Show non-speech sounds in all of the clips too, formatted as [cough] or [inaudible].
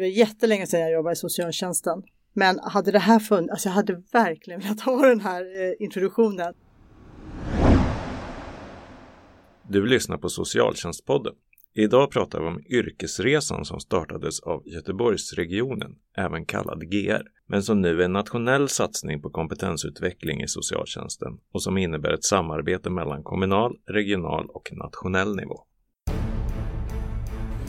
det var jättelänge sedan jag jobbade i socialtjänsten. Men hade det här funnits, alltså jag hade verkligen velat ha den här eh, introduktionen. Du lyssnar på Socialtjänstpodden. Idag pratar vi om yrkesresan som startades av Göteborgsregionen, även kallad GR, men som nu är en nationell satsning på kompetensutveckling i socialtjänsten och som innebär ett samarbete mellan kommunal, regional och nationell nivå.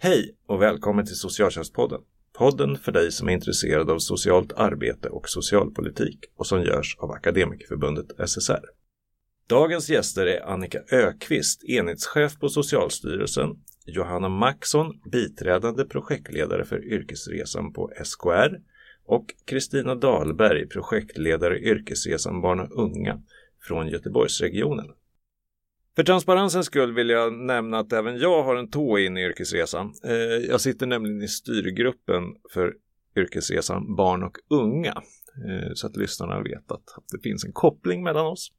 Hej och välkommen till Socialtjänstpodden. Podden för dig som är intresserad av socialt arbete och socialpolitik och som görs av Akademikerförbundet SSR. Dagens gäster är Annika Ökvist, enhetschef på Socialstyrelsen, Johanna Maxson, biträdande projektledare för yrkesresan på SKR och Kristina Dahlberg, projektledare Yrkesresan barn och unga från Göteborgsregionen. För transparensens skull vill jag nämna att även jag har en tå in i yrkesresan. Eh, jag sitter nämligen i styrgruppen för yrkesresan barn och unga eh, så att lyssnarna vet att det finns en koppling mellan oss.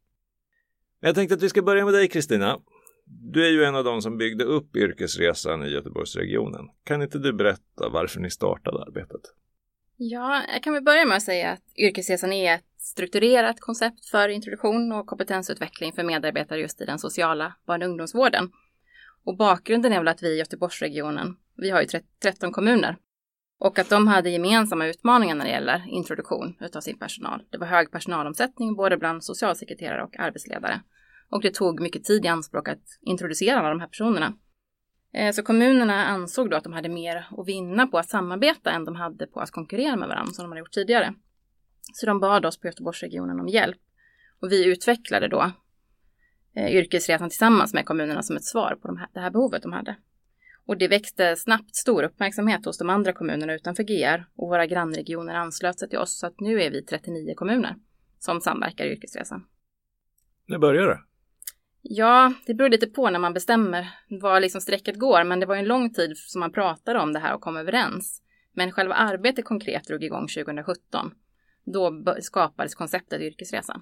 Jag tänkte att vi ska börja med dig Kristina. Du är ju en av dem som byggde upp yrkesresan i Göteborgsregionen. Kan inte du berätta varför ni startade arbetet? Ja, jag kan väl börja med att säga att yrkesresan är ett strukturerat koncept för introduktion och kompetensutveckling för medarbetare just i den sociala barn och ungdomsvården. Och bakgrunden är väl att vi i Göteborgsregionen, vi har ju 13 kommuner, och att de hade gemensamma utmaningar när det gäller introduktion utav sin personal. Det var hög personalomsättning både bland socialsekreterare och arbetsledare. Och det tog mycket tid i anspråk att introducera alla de här personerna. Eh, så kommunerna ansåg då att de hade mer att vinna på att samarbeta än de hade på att konkurrera med varandra som de hade gjort tidigare. Så de bad oss på Göteborgsregionen om hjälp. Och vi utvecklade då eh, yrkesresan tillsammans med kommunerna som ett svar på de här, det här behovet de hade. Och det väckte snabbt stor uppmärksamhet hos de andra kommunerna utanför GR och våra grannregioner anslöt sig till oss så att nu är vi 39 kommuner som samverkar i yrkesresan. När började det? Ja, det beror lite på när man bestämmer var liksom strecket går, men det var en lång tid som man pratade om det här och kom överens. Men själva arbetet konkret drog igång 2017. Då skapades konceptet yrkesresan.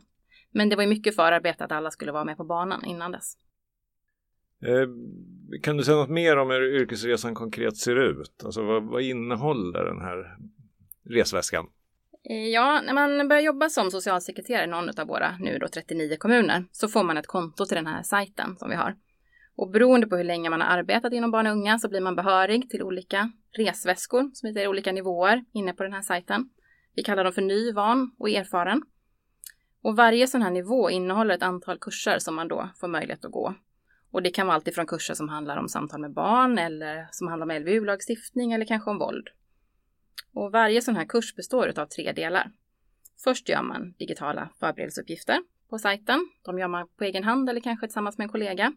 Men det var ju mycket förarbete att alla skulle vara med på banan innan dess. Eh, kan du säga något mer om hur yrkesresan konkret ser ut? Alltså vad, vad innehåller den här resväskan? Eh, ja, när man börjar jobba som socialsekreterare i någon av våra nu då 39 kommuner så får man ett konto till den här sajten som vi har. Och beroende på hur länge man har arbetat inom barn och unga så blir man behörig till olika resväskor som heter olika nivåer inne på den här sajten. Vi kallar dem för ny, van och erfaren. Och varje sån här nivå innehåller ett antal kurser som man då får möjlighet att gå. Och det kan vara alltifrån kurser som handlar om samtal med barn eller som handlar om LVU-lagstiftning eller kanske om våld. Och varje sån här kurs består av tre delar. Först gör man digitala förberedelseuppgifter på sajten. De gör man på egen hand eller kanske tillsammans med en kollega.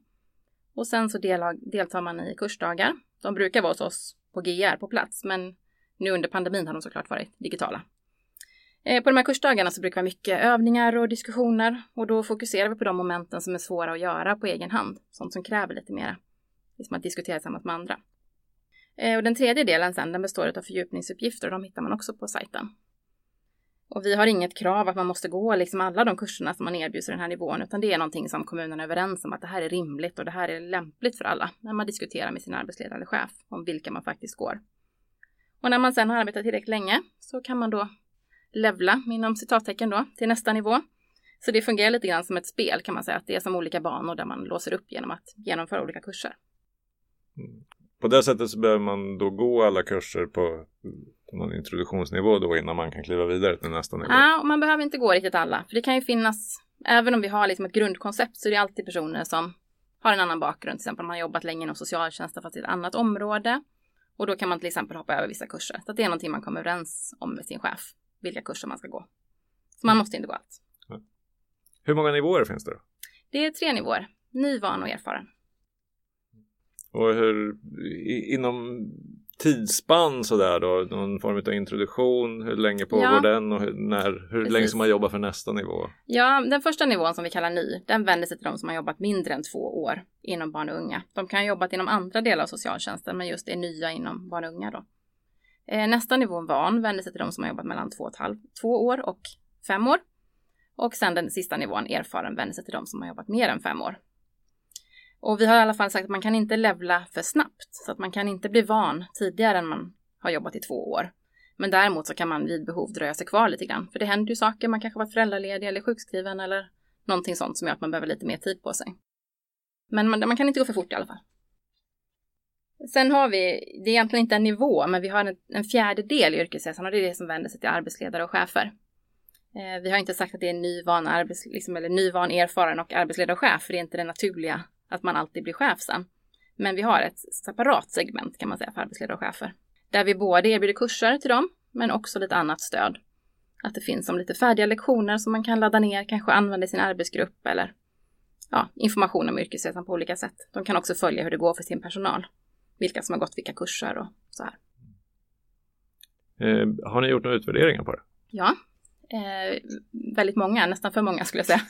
Och sen så deltar man i kursdagar. De brukar vara hos oss på GR på plats, men nu under pandemin har de såklart varit digitala. Eh, på de här kursdagarna så brukar det vara mycket övningar och diskussioner och då fokuserar vi på de momenten som är svåra att göra på egen hand. Sånt som kräver lite mera. Liksom att diskutera tillsammans med andra. Eh, och den tredje delen sen, den består av fördjupningsuppgifter och de hittar man också på sajten. Och vi har inget krav att man måste gå liksom alla de kurserna som man erbjuds i den här nivån, utan det är någonting som kommunen är överens om att det här är rimligt och det här är lämpligt för alla när man diskuterar med sin arbetsledare eller chef om vilka man faktiskt går. Och när man sen har arbetat tillräckligt länge så kan man då levla inom citattecken då till nästa nivå. Så det fungerar lite grann som ett spel kan man säga, att det är som olika banor där man låser upp genom att genomföra olika kurser. Mm. På det sättet så behöver man då gå alla kurser på någon introduktionsnivå då innan man kan kliva vidare till nästa nivå? Ja, och man behöver inte gå riktigt alla, för det kan ju finnas, även om vi har liksom ett grundkoncept så är det alltid personer som har en annan bakgrund, till exempel om man har jobbat länge inom socialtjänsten fast i ett annat område. Och då kan man till exempel hoppa över vissa kurser. Så det är någonting man kommer överens om med sin chef vilka kurser man ska gå. Så man måste inte gå allt. Hur många nivåer finns det? Då? Det är tre nivåer. Ny, van och erfaren. Och hur inom tidsspann sådär då? Någon form av introduktion? Hur länge pågår Ja. den och hur, när, hur länge ska man jobba för nästa nivå? Ja, den första nivån som vi kallar ny, den vänder sig till de som har jobbat mindre än två år inom barn och unga. De kan ha jobbat inom andra delar av socialtjänsten, men just är nya inom barn och unga då. Eh, nästa nivå, van, vänder sig till de som har jobbat mellan två, och halv, två år och fem år. Och sen den sista nivån, erfaren, vänder sig till de som har jobbat mer än fem år. Och vi har i alla fall sagt att man kan inte levla för snabbt, så att man kan inte bli van tidigare än man har jobbat i två år. Men däremot så kan man vid behov dröja sig kvar lite grann. För det händer ju saker, man kanske varit föräldraledig eller sjukskriven eller någonting sånt som gör att man behöver lite mer tid på sig. Men man, man kan inte gå för fort i alla fall. Sen har vi, det är egentligen inte en nivå, men vi har en, en fjärdedel i yrkesresan och det är det som vänder sig till arbetsledare och chefer. Eh, vi har inte sagt att det är nyvan, arbets, liksom, eller nyvan, erfaren och arbetsledare och chef, för det är inte det naturliga att man alltid blir chef sen. Men vi har ett separat segment kan man säga för arbetsledare och chefer. Där vi både erbjuder kurser till dem, men också lite annat stöd. Att det finns som lite färdiga lektioner som man kan ladda ner, kanske använda i sin arbetsgrupp eller ja, information om yrkesresan på olika sätt. De kan också följa hur det går för sin personal. Vilka som har gått vilka kurser och så här. Eh, har ni gjort några utvärderingar på det? Ja, eh, väldigt många, nästan för många skulle jag säga.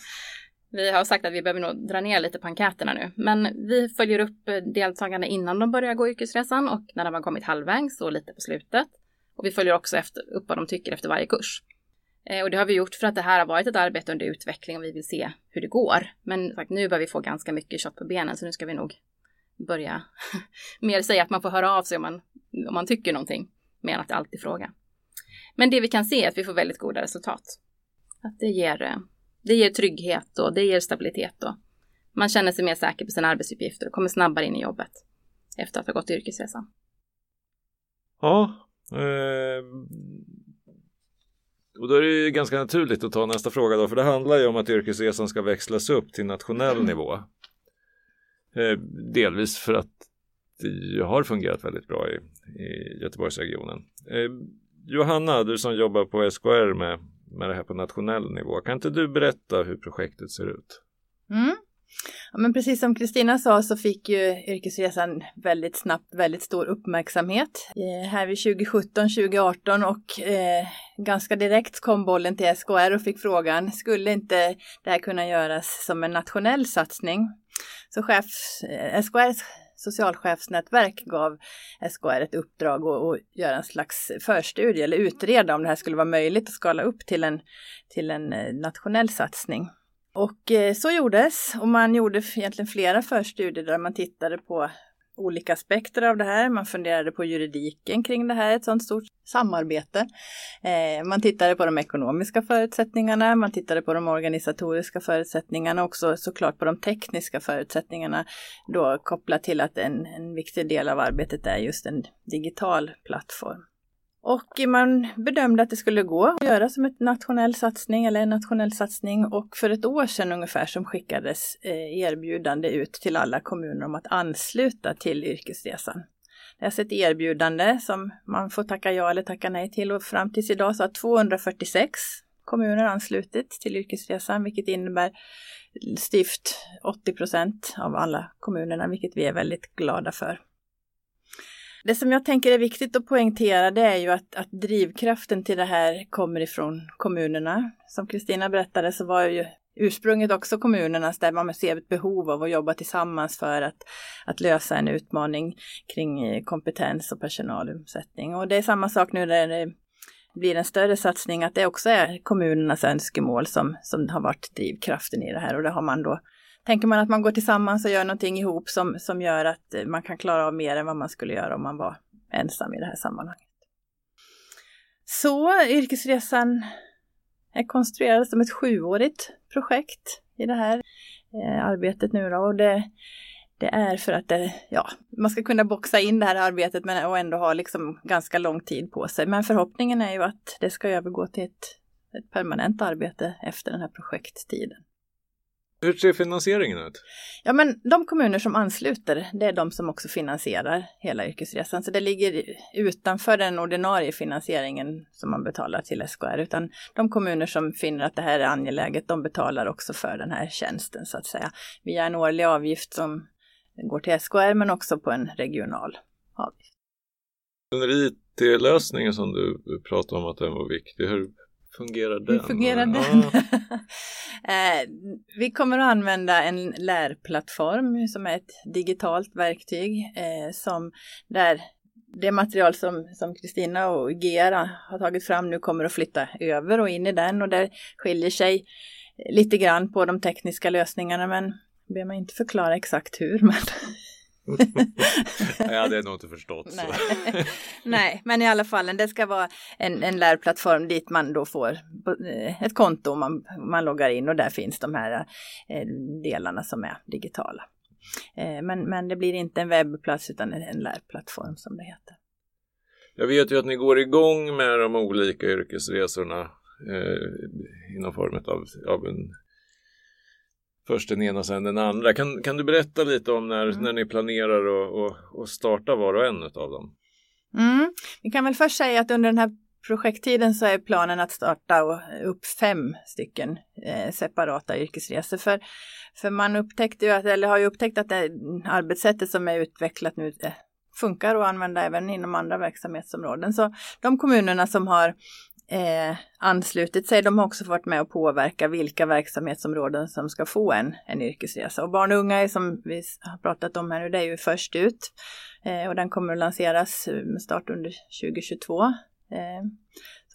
Vi har sagt att vi behöver nog dra ner lite på enkäterna nu, men vi följer upp eh, deltagarna innan de börjar gå yrkesresan och när de har kommit halvvägs och lite på slutet. Och vi följer också efter, upp vad de tycker efter varje kurs. Eh, och det har vi gjort för att det här har varit ett arbete under utveckling och vi vill se hur det går. Men sagt, nu börjar vi få ganska mycket kött på benen så nu ska vi nog börja [laughs] mer säga att man får höra av sig om man, om man tycker någonting, mer än att alltid fråga. Men det vi kan se är att vi får väldigt goda resultat. Att det ger, eh, det ger trygghet och det ger stabilitet och man känner sig mer säker på sina arbetsuppgifter och kommer snabbare in i jobbet efter att ha gått yrkesresan. Ja, eh, och då är det ju ganska naturligt att ta nästa fråga då, för det handlar ju om att yrkesresan ska växlas upp till nationell [clears throat] nivå. Eh, delvis för att det har fungerat väldigt bra i, i Göteborgsregionen. Eh, Johanna, du som jobbar på SKR med, med det här på nationell nivå, kan inte du berätta hur projektet ser ut? Mm. Ja, men precis som Kristina sa så fick ju yrkesresan väldigt snabbt väldigt stor uppmärksamhet eh, här vid 2017-2018 och eh, ganska direkt kom bollen till SKR och fick frågan, skulle inte det här kunna göras som en nationell satsning? Så chefs, eh, SKRs socialchefsnätverk gav SKR ett uppdrag att, att göra en slags förstudie eller utreda om det här skulle vara möjligt att skala upp till en, till en eh, nationell satsning. Och eh, så gjordes och man gjorde egentligen flera förstudier där man tittade på olika aspekter av det här. Man funderade på juridiken kring det här, ett sådant stort samarbete. Eh, man tittade på de ekonomiska förutsättningarna, man tittade på de organisatoriska förutsättningarna och också såklart på de tekniska förutsättningarna då kopplat till att en, en viktig del av arbetet är just en digital plattform. Och man bedömde att det skulle gå att göra som en nationell satsning eller en nationell satsning och för ett år sedan ungefär som skickades eh, erbjudande ut till alla kommuner om att ansluta till yrkesresan. Det är alltså ett erbjudande som man får tacka ja eller tacka nej till och fram tills idag så har 246 kommuner anslutit till yrkesresan vilket innebär styvt 80 procent av alla kommunerna vilket vi är väldigt glada för. Det som jag tänker är viktigt att poängtera det är ju att, att drivkraften till det här kommer ifrån kommunerna. Som Kristina berättade så var ju ursprunget också kommunernas där man ser ett behov av att jobba tillsammans för att, att lösa en utmaning kring eh, kompetens och personalomsättning. Och det är samma sak nu när det blir en större satsning, att det också är kommunernas önskemål som, som har varit drivkraften i det här och det har man då Tänker man att man går tillsammans och gör någonting ihop som, som gör att man kan klara av mer än vad man skulle göra om man var ensam i det här sammanhanget. Så yrkesresan är konstruerad som ett sjuårigt projekt i det här eh, arbetet nu då. Och det, det är för att det, ja, man ska kunna boxa in det här arbetet men, och ändå ha liksom ganska lång tid på sig. Men förhoppningen är ju att det ska övergå till ett, ett permanent arbete efter den här projekttiden. Hur ser finansieringen ut? Ja, men de kommuner som ansluter, det är de som också finansierar hela yrkesresan. Så det ligger utanför den ordinarie finansieringen som man betalar till SKR, utan de kommuner som finner att det här är angeläget, de betalar också för den här tjänsten så att säga. Via en årlig avgift som går till SKR, men också på en regional avgift. Den IT-lösningen som du pratade om att den var viktig, hur fungerar den? Hur fungerar den? [laughs] eh, vi kommer att använda en lärplattform som är ett digitalt verktyg eh, som där det material som Kristina och Gera har tagit fram nu kommer att flytta över och in i den och det skiljer sig lite grann på de tekniska lösningarna men ber man inte förklara exakt hur. [laughs] Men [laughs] jag hade nog inte förstått. Nej. [laughs] Nej. men i alla fall det ska vara en, en lärplattform dit man då får eh, ett konto man, man loggar in och där finns de här eh, delarna som är digitala. Eh, men, men det blir inte en webbplats utan en, lärplattform som det heter. Jag vet ju att ni går igång med de olika yrkesresorna eh, inom form av, av en först den ena och sen den andra. Kan, kan du berätta lite om när, mm. när ni planerar att starta var och en av dem? Mm. Vi kan väl först säga att under den här projekttiden så är planen att starta upp fem stycken eh, separata yrkesresor. För, för man upptäckte ju att, eller har ju upptäckt att det arbetssättet som är utvecklat nu eh, funkar att använda även inom andra verksamhetsområden. Så de kommunerna som har eh, anslutit sig. De har också varit med och påverka vilka verksamhetsområden som ska få en, en yrkesresa. Och barn och unga är som vi har pratat om här nu, det är ju först ut. Eh, och den kommer att lanseras eh, med start under 2022. Eh,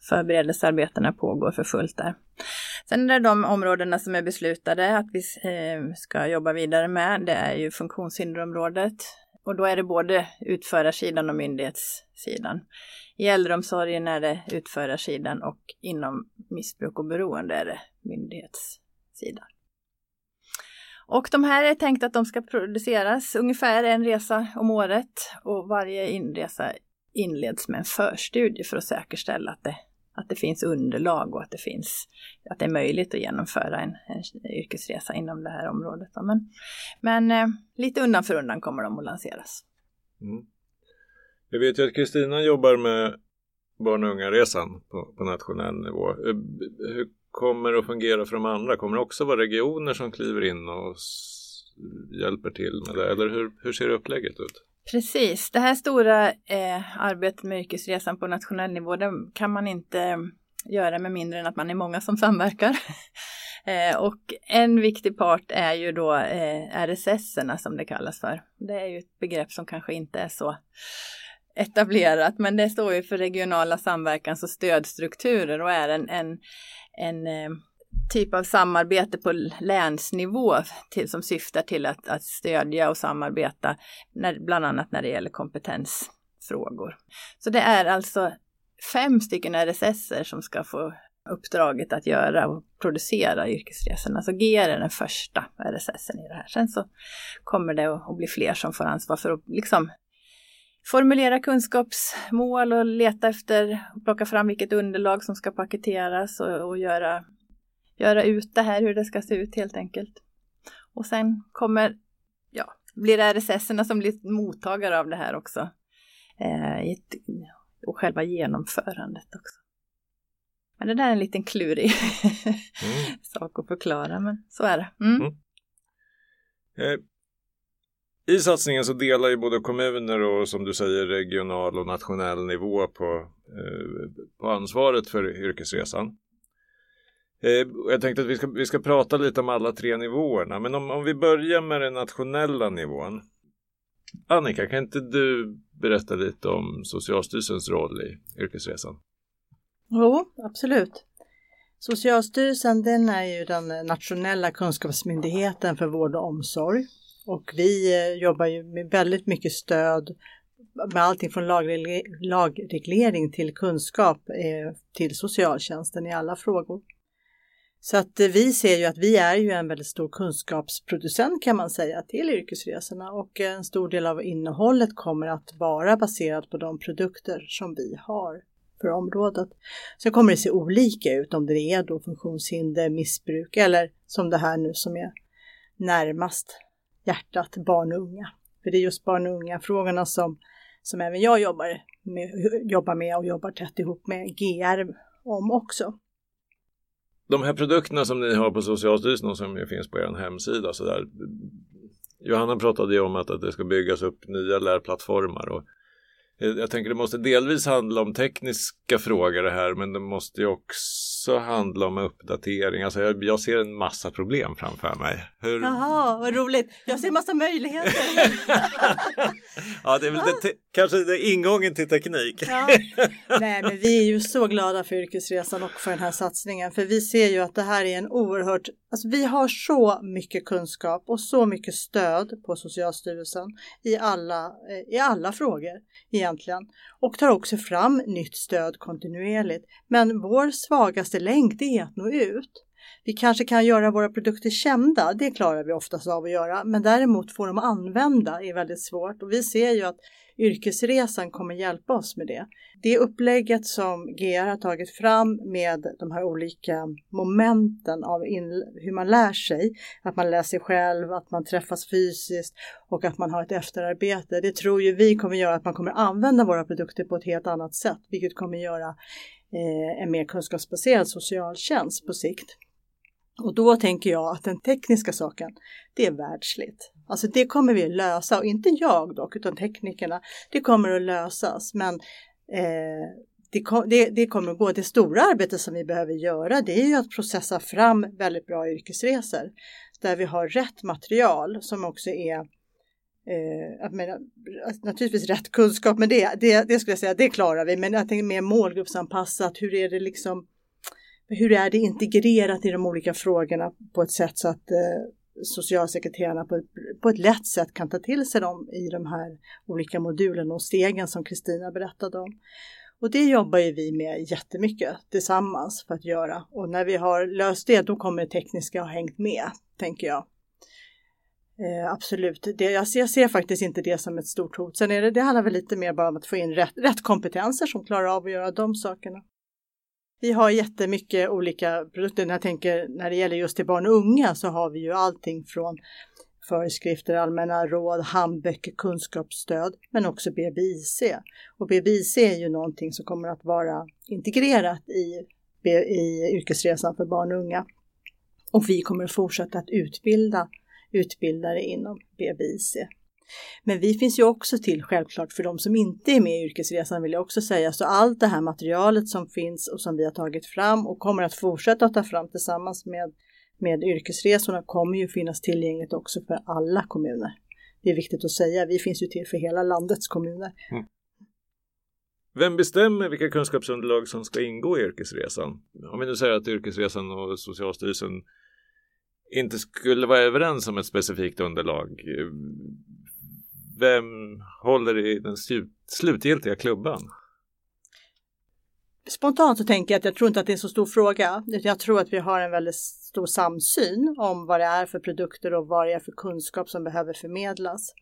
förberedelsearbetena pågår för fullt där. Sen är det de områdena som är beslutade att vi eh, ska jobba vidare med. Det är ju funktionshinderområdet. Och då är det både utförarsidan och myndighetssidan. I äldreomsorgen är det utförarsidan och inom missbruk och beroende är det myndighetssidan. Och de här är tänkt att de ska produceras ungefär en resa om året och varje inresa inleds med en förstudie för att säkerställa att det, att det finns underlag och att det, finns, att det är möjligt att genomföra en, en yrkesresa inom det här området. Men, men eh, lite undan för undan kommer de att lanseras. Mm. Jag vet ju att Kristina jobbar med barn och unga-resan på, på nationell nivå. Eh, hur kommer det att fungera för de andra? Kommer det också vara regioner som kliver in och hjälper till med det? Eller hur, hur ser upplägget ut? Precis, det här stora eh, arbetet med yrkesresan på nationell nivå det kan man inte eh, göra med mindre än att man är många som samverkar. [laughs] eh, och en viktig part är ju då eh, RSS som det kallas för. Det är ju ett begrepp som kanske inte är så etablerat, men det står ju för regionala samverkans och stödstrukturer och är en, en, en eh, typ av samarbete på länsnivå till, som syftar till att, att stödja och samarbeta, när, bland annat när det gäller kompetensfrågor. Så det är alltså fem stycken RSS som ska få uppdraget att göra och producera yrkesresorna. Så GR är den första RSS i det här. Sen så kommer det att bli fler som får ansvar för att liksom formulera kunskapsmål och leta efter, plocka fram vilket underlag som ska paketeras och, och göra, göra ut det här, hur det ska se ut helt enkelt. Och sen kommer, ja, blir RSS som blir mottagare av det här också. Eh, och själva genomförandet också. Men det där är en liten klurig mm. [laughs] sak att förklara, men så är det. Mm. Mm. Eh, i satsningen så delar ju både kommuner och som du säger regional och nationell nivå på, eh, på ansvaret för yrkesresan. Eh, jag tänkte att vi ska, vi ska prata lite om alla tre nivåerna, men om, om vi börjar med den nationella nivån. Annika, kan inte du berätta lite om Socialstyrelsens roll i yrkesresan? Jo, absolut. Socialstyrelsen den är ju den nationella kunskapsmyndigheten för vård och omsorg och vi eh, jobbar ju med väldigt mycket stöd med allting från lagreglering till kunskap eh, till socialtjänsten i alla frågor. Så att eh, vi ser ju att vi är ju en väldigt stor kunskapsproducent kan man säga till yrkesresorna och eh, en stor del av innehållet kommer att vara baserat på de produkter som vi har för området. Sen kommer det se olika ut om det är då funktionshinder, missbruk eller som det här nu som är närmast hjärtat barn och unga. För det är just barn och unga frågorna som, som även jag jobbar med, jobbar med och jobbar tätt ihop med GR om också. De här produkterna som ni har på Socialstyrelsen och som finns på er hemsida så där, Johanna pratade ju om att, att det ska byggas upp nya lärplattformar och jag tänker det måste delvis handla om tekniska frågor det här men det måste ju också handla om uppdatering. Alltså jag, jag ser en massa problem framför mig. Hur... Jaha, vad roligt. Jag ser en massa möjligheter. [laughs] ja, det är väl det kanske det ingången till teknik. ja. Nej, men vi är ju så glada för yrkesresan och för den här satsningen. För vi ser ju att det här är en oerhört, alltså vi har så mycket kunskap och så mycket stöd på Socialstyrelsen i alla, i alla frågor egentligen och tar också fram nytt stöd kontinuerligt. Men vår svagaste länk det är att nå ut. Vi kanske kan göra våra produkter kända, det klarar vi oftast av att göra, men däremot få dem använda är väldigt svårt och vi ser ju att yrkesresan kommer hjälpa oss med det. Det upplägget som GR har tagit fram med de här olika momenten av hur man lär sig, att man lär sig själv, att man träffas fysiskt och att man har ett efterarbete. Det tror ju vi kommer göra att man kommer använda våra produkter på ett helt annat sätt, vilket kommer göra Eh, en mer kunskapsbaserad socialtjänst på sikt. Och då tänker jag att den tekniska saken, det är världsligt. Alltså det kommer vi lösa och inte jag dock, utan teknikerna. Det kommer att lösas, men eh, det, det, det, kommer att gå. Det stora arbetet som vi behöver göra, det är ju att processa fram väldigt bra yrkesresor där vi har rätt material som också är eh, menar, alltså, naturligtvis rätt kunskap, men det, det, det skulle jag säga, det klarar vi. Men jag tänker mer målgruppsanpassat. Hur är det liksom? Hur är det integrerat i de olika frågorna på ett sätt så att eh, socialsekreterarna på ett, på ett lätt sätt kan ta till sig dem i de här olika modulerna och stegen som Kristina berättade om. Och det jobbar ju vi med jättemycket tillsammans för att göra och när vi har löst det då kommer det tekniska ha hängt med, tänker jag. Eh, absolut, det, jag, ser, jag ser faktiskt inte det som ett stort hot. Sen är det, det handlar väl lite mer bara om att få in rätt, rätt kompetenser som klarar av att göra de sakerna. Vi har jättemycket olika produkter. När jag tänker när det gäller just till barn och unga så har vi ju allting från föreskrifter, allmänna råd, handböcker, kunskapsstöd, men också BBIC. Och BBIC är ju någonting som kommer att vara integrerat i, i yrkesresan för barn och unga. Och vi kommer att fortsätta att utbilda utbildare inom BBIC. Men vi finns ju också till självklart för de som inte är med i yrkesresan vill jag också säga. Så allt det här materialet som finns och som vi har tagit fram och kommer att fortsätta att ta fram tillsammans med, med yrkesresorna kommer ju finnas tillgängligt också för alla kommuner. Det är viktigt att säga, vi finns ju till för hela landets kommuner. Mm. Vem bestämmer vilka kunskapsunderlag som ska ingå i yrkesresan? Om vi nu säger att yrkesresan och Socialstyrelsen inte skulle vara överens om ett specifikt underlag vem håller i den slutgiltiga klubban? Spontant så tänker jag att jag tror inte att det är en så stor fråga. Jag tror att vi har en väldigt stor samsyn om vad det är för produkter och vad det är för kunskap som behöver förmedlas.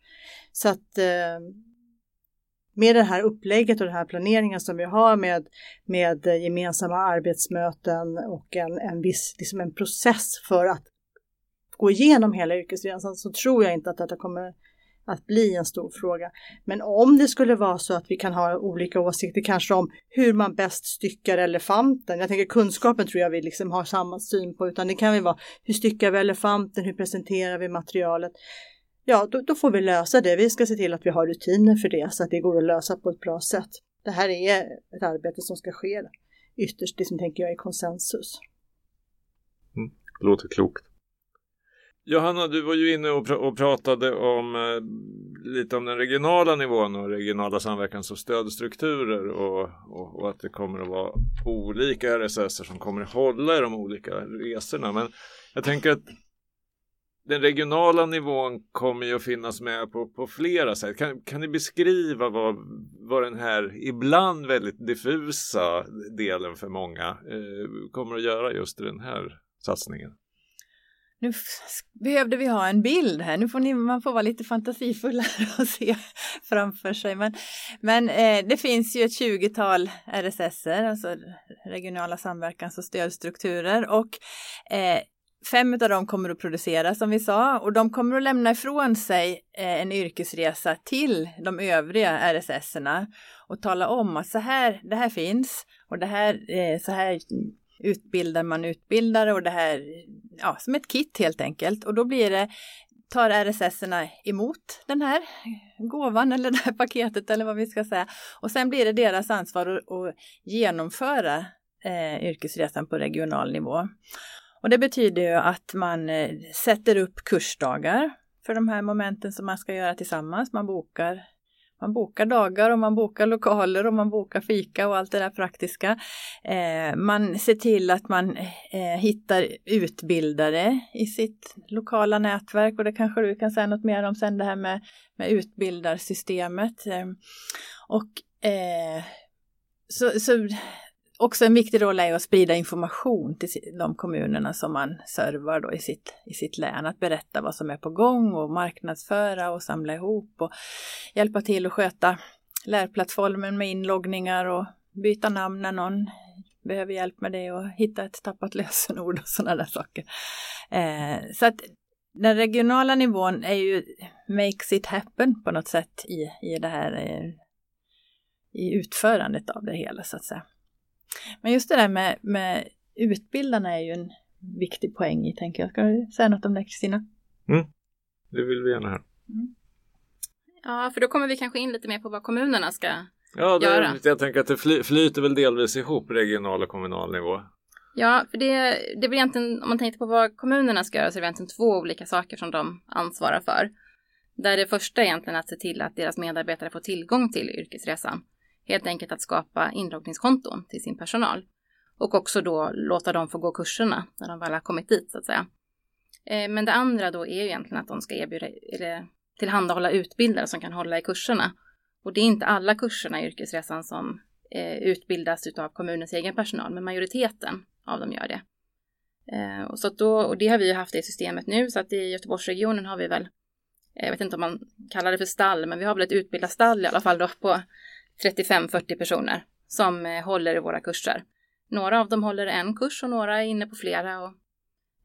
Så att eh, med det här upplägget och den här planeringen som vi har med, med gemensamma arbetsmöten och en, en viss liksom en process för att gå igenom hela yrkesresan så tror jag inte att detta kommer att bli en stor fråga. Men om det skulle vara så att vi kan ha olika åsikter kanske om hur man bäst styckar elefanten. Jag tänker kunskapen tror jag vi liksom har samma syn på, utan det kan ju vara hur styckar vi elefanten, hur presenterar vi materialet? Ja, då, då får vi lösa det. Vi ska se till att vi har rutiner för det så att det går att lösa på ett bra sätt. Det här är ett arbete som ska ske ytterst, det som tänker jag är konsensus. Mm, låter klokt. Johanna, du var ju inne och, pr och pratade om eh, lite om den regionala nivån och regionala samverkans och stödstrukturer och, och, och, att det kommer att vara olika RSS som kommer att hålla i de olika resorna. Men jag tänker att den regionala nivån kommer ju att finnas med på, på flera sätt. Kan, kan ni beskriva vad, vad den här ibland väldigt diffusa delen för många eh, kommer att göra just i den här satsningen? Nu behövde vi ha en bild här. Nu får ni, man får vara lite fantasifullare [laughs] och se framför sig. Men, men eh, det finns ju ett tjugotal RSS, alltså regionala samverkans och stödstrukturer. Och eh, fem av dem kommer att producera som vi sa och de kommer att lämna ifrån sig eh, en yrkesresa till de övriga RSSerna och tala om att så här, det här finns och det här, eh, så här utbildar man utbildare och det här, ja, som ett kit helt enkelt. Och då blir det tar RSS-erna emot den här gåvan eller det här [laughs] paketet eller vad vi ska säga. Och sen blir det deras ansvar att, att genomföra eh, yrkesresan på regional nivå. Och det betyder ju att man eh, sätter upp kursdagar för de här momenten som man ska göra tillsammans. Man bokar man bokar dagar och man bokar lokaler och man bokar fika och allt det där praktiska. Eh, man ser till att man eh, hittar utbildare i sitt lokala nätverk och det kanske du kan säga något mer om sen det här med, med utbildarsystemet. Eh, och eh, så, så också en viktig roll är att sprida information till de kommunerna som man servar då i sitt, i sitt län. Att berätta vad som är på gång och marknadsföra och samla ihop och hjälpa till att sköta lärplattformen med inloggningar och byta namn när någon behöver hjälp med det och hitta ett tappat [laughs] lösenord och sådana där saker. Eh, så att den regionala nivån är ju makes it happen på något sätt i, i det här eh, i utförandet av det hela så att säga. Men just det där med, med utbildarna är ju en viktig poäng i, tänker jag. Ska du säga något om det, Kristina? Mm. Det vill vi gärna höra. Mm. Ja, för då kommer vi kanske in lite mer på vad kommunerna ska ja, det, göra. Jag tänker att det fly, flyter väl delvis ihop regional och kommunal nivå. Ja, för det, det blir egentligen, om man tänker på vad kommunerna ska göra så är det egentligen två olika saker som de ansvarar för. Där det första är egentligen att se till att deras medarbetare får tillgång till yrkesresan helt enkelt att skapa inloggningskonton till sin personal. Och också då låta dem få gå kurserna när de väl har kommit dit så att säga. Eh, men det andra då är ju egentligen att de ska erbjuda eller tillhandahålla utbildare som kan hålla i kurserna. Och det är inte alla kurserna i yrkesresan som eh, utbildas av kommunens egen personal, men majoriteten av dem gör det. Eh, och, så då, och det har vi ju haft i systemet nu, så att i Göteborgsregionen har vi väl, eh, jag vet inte om man kallar det för stall, men vi har väl ett utbildarstall i alla fall då på 35-40 personer som eh, håller i våra kurser. Några av dem håller en kurs och några är inne på flera och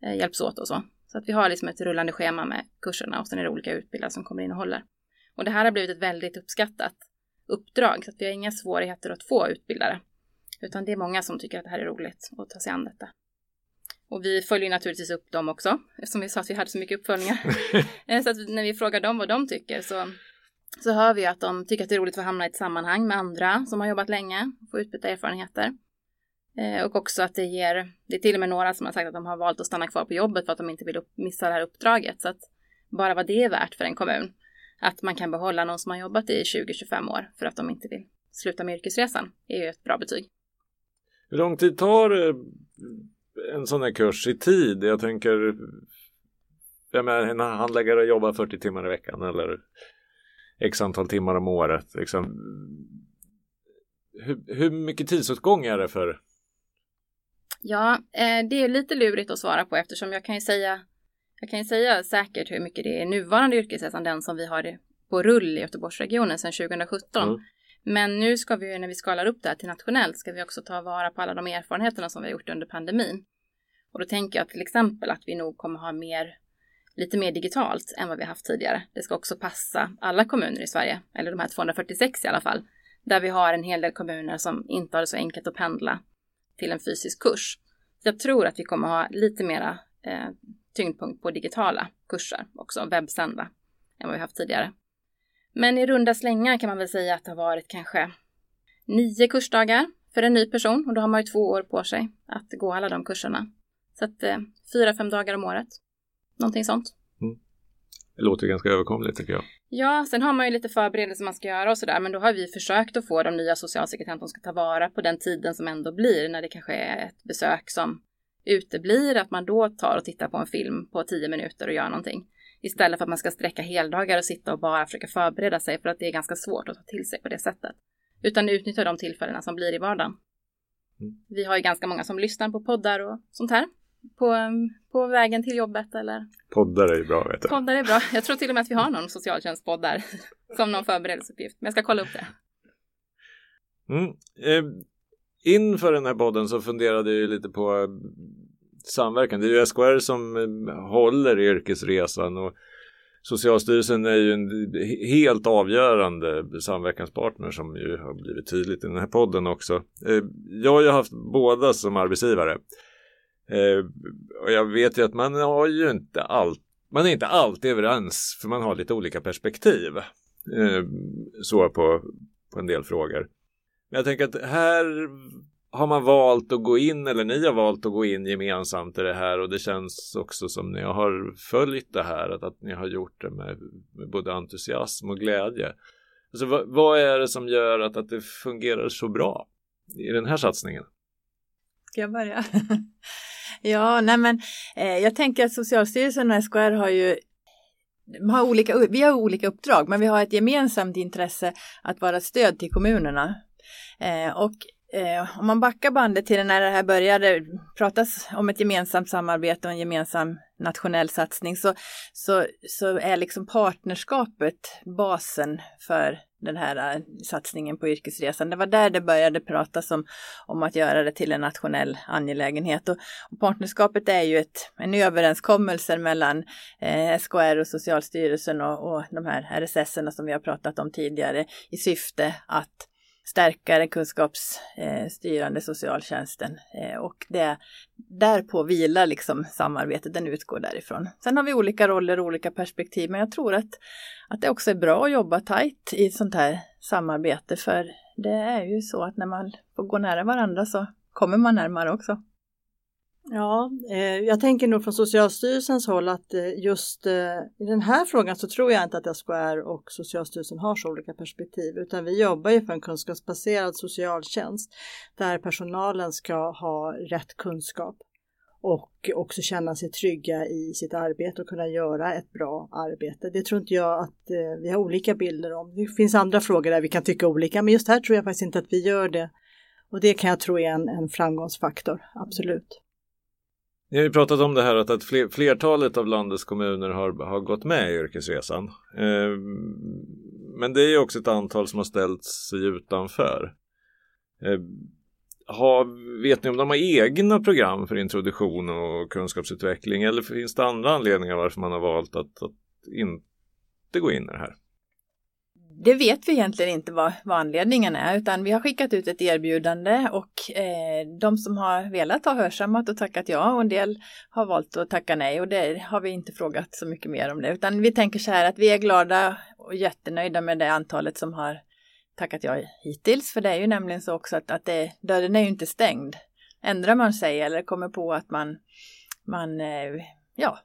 eh, hjälps åt och så. Så att vi har liksom ett rullande schema med kurserna och sen är det olika utbildare som kommer in och håller. Och det här har blivit ett väldigt uppskattat uppdrag så att vi har inga svårigheter att få utbildare. Utan det är många som tycker att det här är roligt att ta sig an detta. Och vi följer naturligtvis upp dem också eftersom vi sa att vi hade så mycket uppföljningar. [laughs] Eh, så att när vi frågar dem vad de tycker så så hör vi att de tycker att det är roligt att hamna i ett sammanhang med andra som har jobbat länge, få utbyta erfarenheter. Eh, och också att det ger, det är till och med några som har sagt att de har valt att stanna kvar på jobbet för att de inte vill missa det här uppdraget. Så att bara vad det är värt för en kommun, att man kan behålla någon som har jobbat i 20-25 år för att de inte vill sluta med yrkesresan, är ju ett bra betyg. Hur lång tid tar eh, en sån här kurs i tid? Jag tänker, jag menar, en handläggare jobbar 40 timmar i veckan eller x antal timmar om året. Liksom. Hur, hur mycket tidsåtgång är det för? Ja, eh, det är lite lurigt att svara på eftersom jag kan ju säga jag kan ju säga säkert hur mycket det är nuvarande yrkesresan, den som vi har på rull i Göteborgsregionen sedan 2017. Mm. Men nu ska vi, när vi skalar upp det här till nationellt, ska vi också ta vara på alla de erfarenheterna som vi har gjort under pandemin. Och då tänker jag till exempel att vi nog kommer ha mer lite mer digitalt än vad vi haft tidigare. Det ska också passa alla kommuner i Sverige, eller de här 246 i alla fall, där vi har en hel del kommuner som inte har det så enkelt att pendla till en fysisk kurs. Jag tror att vi kommer ha lite mera eh, tyngdpunkt på digitala kurser också, webbsända, än vad vi haft tidigare. Men i runda slängar kan man väl säga att det har varit kanske nio kursdagar för en ny person och då har man ju två år på sig att gå alla de kurserna. Så att eh, fyra, fem dagar om året. Någonting sånt. Mm. Det låter ganska överkomligt tycker jag. Ja, sen har man ju lite förberedelser man ska göra och sådär, men då har vi försökt att få de nya socialsekreterarna att de ska ta vara på den tiden som ändå blir när det kanske är ett besök som uteblir, att man då tar och tittar på en film på tio minuter och gör någonting. Istället för att man ska sträcka heldagar och sitta och bara försöka förbereda sig för att det är ganska svårt att ta till sig på det sättet. Utan utnyttja de tillfällena som blir i vardagen. Mm. Vi har ju ganska många som lyssnar på poddar och sånt här på, på vägen till jobbet eller? Poddar är bra vet jag. Poddar är bra. Jag tror till och med att vi har någon socialtjänstpodd där [laughs] som någon förberedelseuppgift. Men jag ska kolla upp det. Mm. Eh, inför den här podden så funderade jag lite på samverkan. Det är ju SKR som eh, håller yrkesresan och Socialstyrelsen är ju en helt avgörande samverkanspartner som ju har blivit tydligt i den här podden också. Eh, jag har ju haft båda som arbetsgivare. Eh, och jag vet ju att man har ju inte allt, man är inte alltid överens för man har lite olika perspektiv. Eh, så på, på en del frågor. Men jag tänker att här har man valt att gå in eller ni har valt att gå in gemensamt i det här och det känns också som ni har följt det här att, att ni har gjort det med, med både entusiasm och glädje. Alltså, vad, vad, är det som gör att, att det fungerar så bra i den här satsningen? Ska jag börja? [laughs] ja, nej men eh, jag tänker att Socialstyrelsen och SKR har ju har olika, vi har olika uppdrag, men vi har ett gemensamt intresse att vara stöd till kommunerna. Eh, och Eh, om man backar bandet till när det här började pratas om ett gemensamt samarbete och en gemensam nationell satsning så, så, så är liksom partnerskapet basen för den här eh, satsningen på yrkesresan. Det var där det började pratas om, om att göra det till en nationell angelägenhet. Och, och partnerskapet är ju ett, en överenskommelse mellan eh, SKR och Socialstyrelsen och, och de här RSS som vi har pratat om tidigare i syfte att stärka den kunskapsstyrande eh, socialtjänsten eh, och det, därpå vilar liksom samarbetet, den utgår därifrån. Sen har vi olika roller och olika perspektiv, men jag tror att, att det också är bra att jobba tajt i ett sånt här samarbete, för det är ju så att när man får gå nära varandra så kommer man närmare också. Ja, eh, jag tänker nog från Socialstyrelsens håll att eh, just eh, i den här frågan så tror jag inte att SKR och Socialstyrelsen har så olika perspektiv utan vi jobbar ju för en kunskapsbaserad socialtjänst där personalen ska ha rätt kunskap och också känna sig trygga i sitt arbete och kunna göra ett bra arbete. Det tror inte jag att eh, vi har olika bilder om. Det finns andra frågor där vi kan tycka olika men just här tror jag faktiskt inte att vi gör det. Och det kan jag tro är en, en framgångsfaktor, absolut. Ni har ju pratat om det här att, att flertalet av landets kommuner har, har gått med i yrkesresan. Eh, men det är ju också ett antal som har ställt sig utanför. Eh, har, vet ni om de har egna program för introduktion och kunskapsutveckling eller finns det andra anledningar varför man har valt att, att inte gå in i det här? Det vet vi egentligen inte vad, vad anledningen är, utan vi har skickat ut ett erbjudande och eh, de som har velat har hörsammat och tackat ja och en del har valt att tacka nej och det har vi inte frågat så mycket mer om det, utan vi tänker så här att vi är glada och jättenöjda med det antalet som har tackat ja hittills, för det är ju nämligen så också att, att det, dörren är ju inte stängd. Ändrar man sig eller kommer på att man, man eh, ja,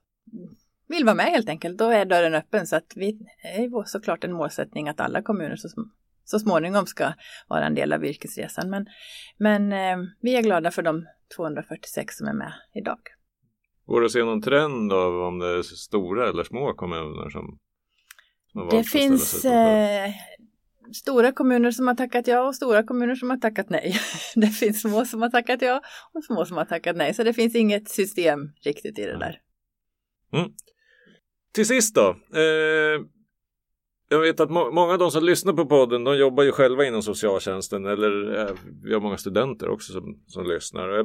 vill vara med helt enkelt, då är dörren öppen. Så att vi är såklart en målsättning att alla kommuner så, så småningom ska vara en del av yrkesresan. Men, men eh, vi är glada för de 246 som är med idag. Går det att se någon trend av om det är stora eller små kommuner som, som Det finns eh, stora kommuner som har tackat ja och stora kommuner som har tackat nej. [laughs] Det finns små som har tackat ja och små som har tackat nej. Så det finns inget system riktigt i det där. Mm. Till sist då. Eh, jag vet att må många av de som lyssnar på podden, de jobbar ju själva inom socialtjänsten eller eh, vi har många studenter också som, som lyssnar. Eh,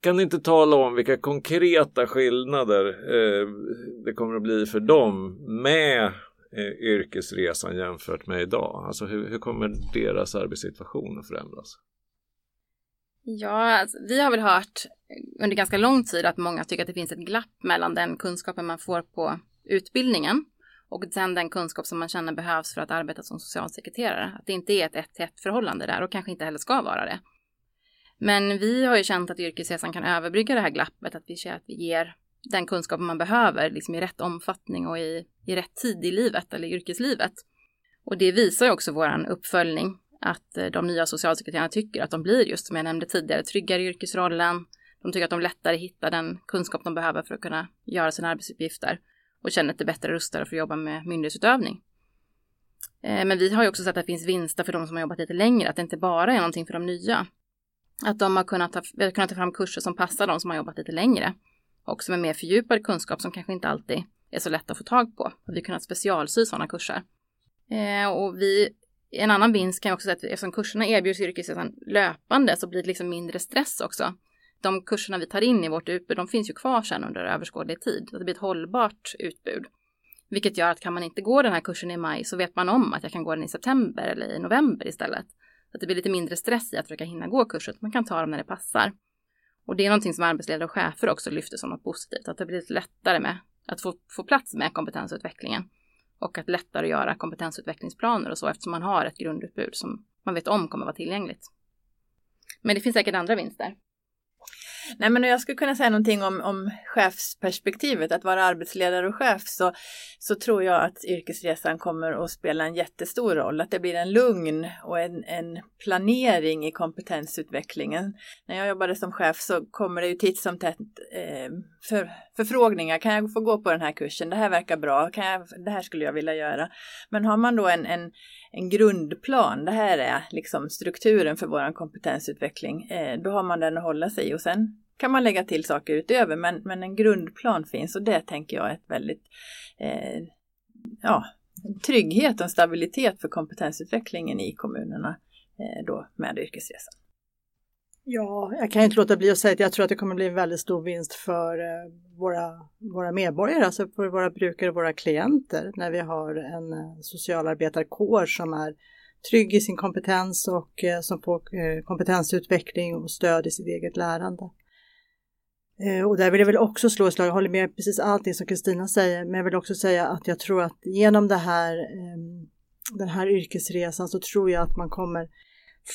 kan ni inte tala om vilka konkreta skillnader eh, det kommer att bli för dem med eh, yrkesresan jämfört med idag? Alltså hur, hur kommer deras arbetssituation att förändras? Ja, alltså, vi har väl hört under ganska lång tid att många tycker att det finns ett glapp mellan den kunskapen man får på utbildningen och sen den kunskap som man känner behövs för att arbeta som socialsekreterare. Att det inte är ett ett ett förhållande där och kanske inte heller ska vara det. Men vi har ju känt att yrkesresan kan överbrygga det här glappet, att vi ser att vi ger den kunskap man behöver liksom i rätt omfattning och i, i rätt tid i livet eller yrkeslivet. Och det visar ju också vår uppföljning att eh, de nya socialsekreterarna tycker att de blir just som jag nämnde tidigare tryggare i yrkesrollen. De tycker att de lättare hittar den kunskap de behöver för att kunna göra sina arbetsuppgifter och känner att det är bättre rustade för att jobba med myndighetsutövning. Eh, men vi har ju också sett att det finns vinster för de som har jobbat lite längre, att det inte bara är någonting för de nya. Att de har kunnat ta, vi har kunnat ta fram kurser som passar de som har jobbat lite längre. Också med mer fördjupad kunskap som kanske inte alltid är så lätt att få tag på. Vi har kunnat specialsy sådana kurser. Eh, och vi en annan vinst kan jag också säga att eftersom kurserna erbjuds yrkesresan löpande så blir det liksom mindre stress också. De kurserna vi tar in i vårt utbud, de finns ju kvar sen under överskådlig tid. Så det blir ett hållbart utbud. Vilket gör att kan man inte gå den här kursen i maj så vet man om att jag kan gå den i september eller i november istället. Så att det blir lite mindre stress i att försöka hinna gå kursen. Man kan ta dem när det passar. Och det är någonting som arbetsledare och chefer också lyfter som något positivt. Att det blir lite lättare med att få, få plats med kompetensutvecklingen och att lättare göra kompetensutvecklingsplaner och så eftersom man har ett grundutbud som man vet om kommer vara tillgängligt. Men det finns säkert andra vinster. Nej, men jag skulle kunna säga någonting om, om chefsperspektivet, att vara arbetsledare och chef, så, så tror jag att yrkesresan kommer att spela en jättestor roll. Att det blir en lugn och en, en planering i kompetensutvecklingen. När jag jobbade som chef så kommer det ju titt som tätt eh, för, förfrågningar. Kan jag få gå på den här kursen? Det här verkar bra. Kan jag, det här skulle jag vilja göra. Men har man då en, en, en grundplan, det här är liksom strukturen för vår kompetensutveckling, eh, då har man den att hålla sig i och sen kan man lägga till saker utöver, men, men en grundplan finns och det tänker jag är ett väldigt eh, ja, trygghet och stabilitet för kompetensutvecklingen i kommunerna eh, då med yrkesresan. Ja, jag kan inte låta bli att säga att jag tror att det kommer bli en väldigt stor vinst för eh, våra, våra medborgare, alltså för våra brukare och våra klienter när vi har en eh, socialarbetarkår som är trygg i sin kompetens och eh, som får kompetensutveckling och stöd i sitt eget lärande. Eh, och där vill jag väl också slå ett slag, jag håller med precis allting som Kristina säger, men jag vill också säga att jag tror att genom det här, ehm, den här yrkesresan så tror jag att man kommer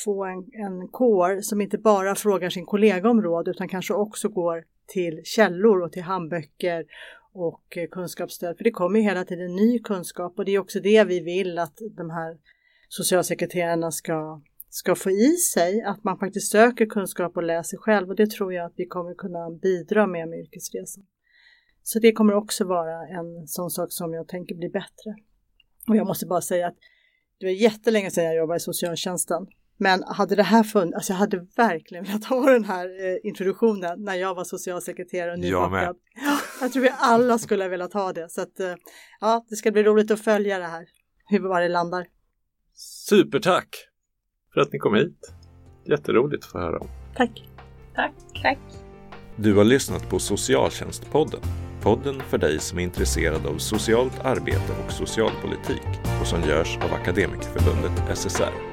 få en, en kår som inte bara frågar sin kollega om råd utan kanske också går till källor och till handböcker och eh, kunskapsstöd. För det kommer ju hela tiden ny kunskap och det är också det vi vill att de här socialsekreterarna ska, ska få i sig, att man faktiskt söker kunskap och läser själv och det tror jag att vi kommer kunna bidra med med yrkesresan. Så det kommer också vara en sån sak som jag tänker bli bättre. Och jag måste bara säga att det var jättelänge sedan jag jobbade i socialtjänsten men hade det här funnits, alltså jag hade verkligen velat ha den här eh, introduktionen när jag var socialsekreterare och nybakad. Jag, jag tror vi alla skulle ha velat ha det. Så att, eh, ja, det ska bli roligt att följa det här, hur det landar. Supertack för att ni kom hit. Jätteroligt att få höra om. Tack. Tack. Tack. Du har lyssnat på Socialtjänstpodden. Podden för dig som är intresserad av socialt arbete och socialpolitik och som görs av Akademikerförbundet SSR.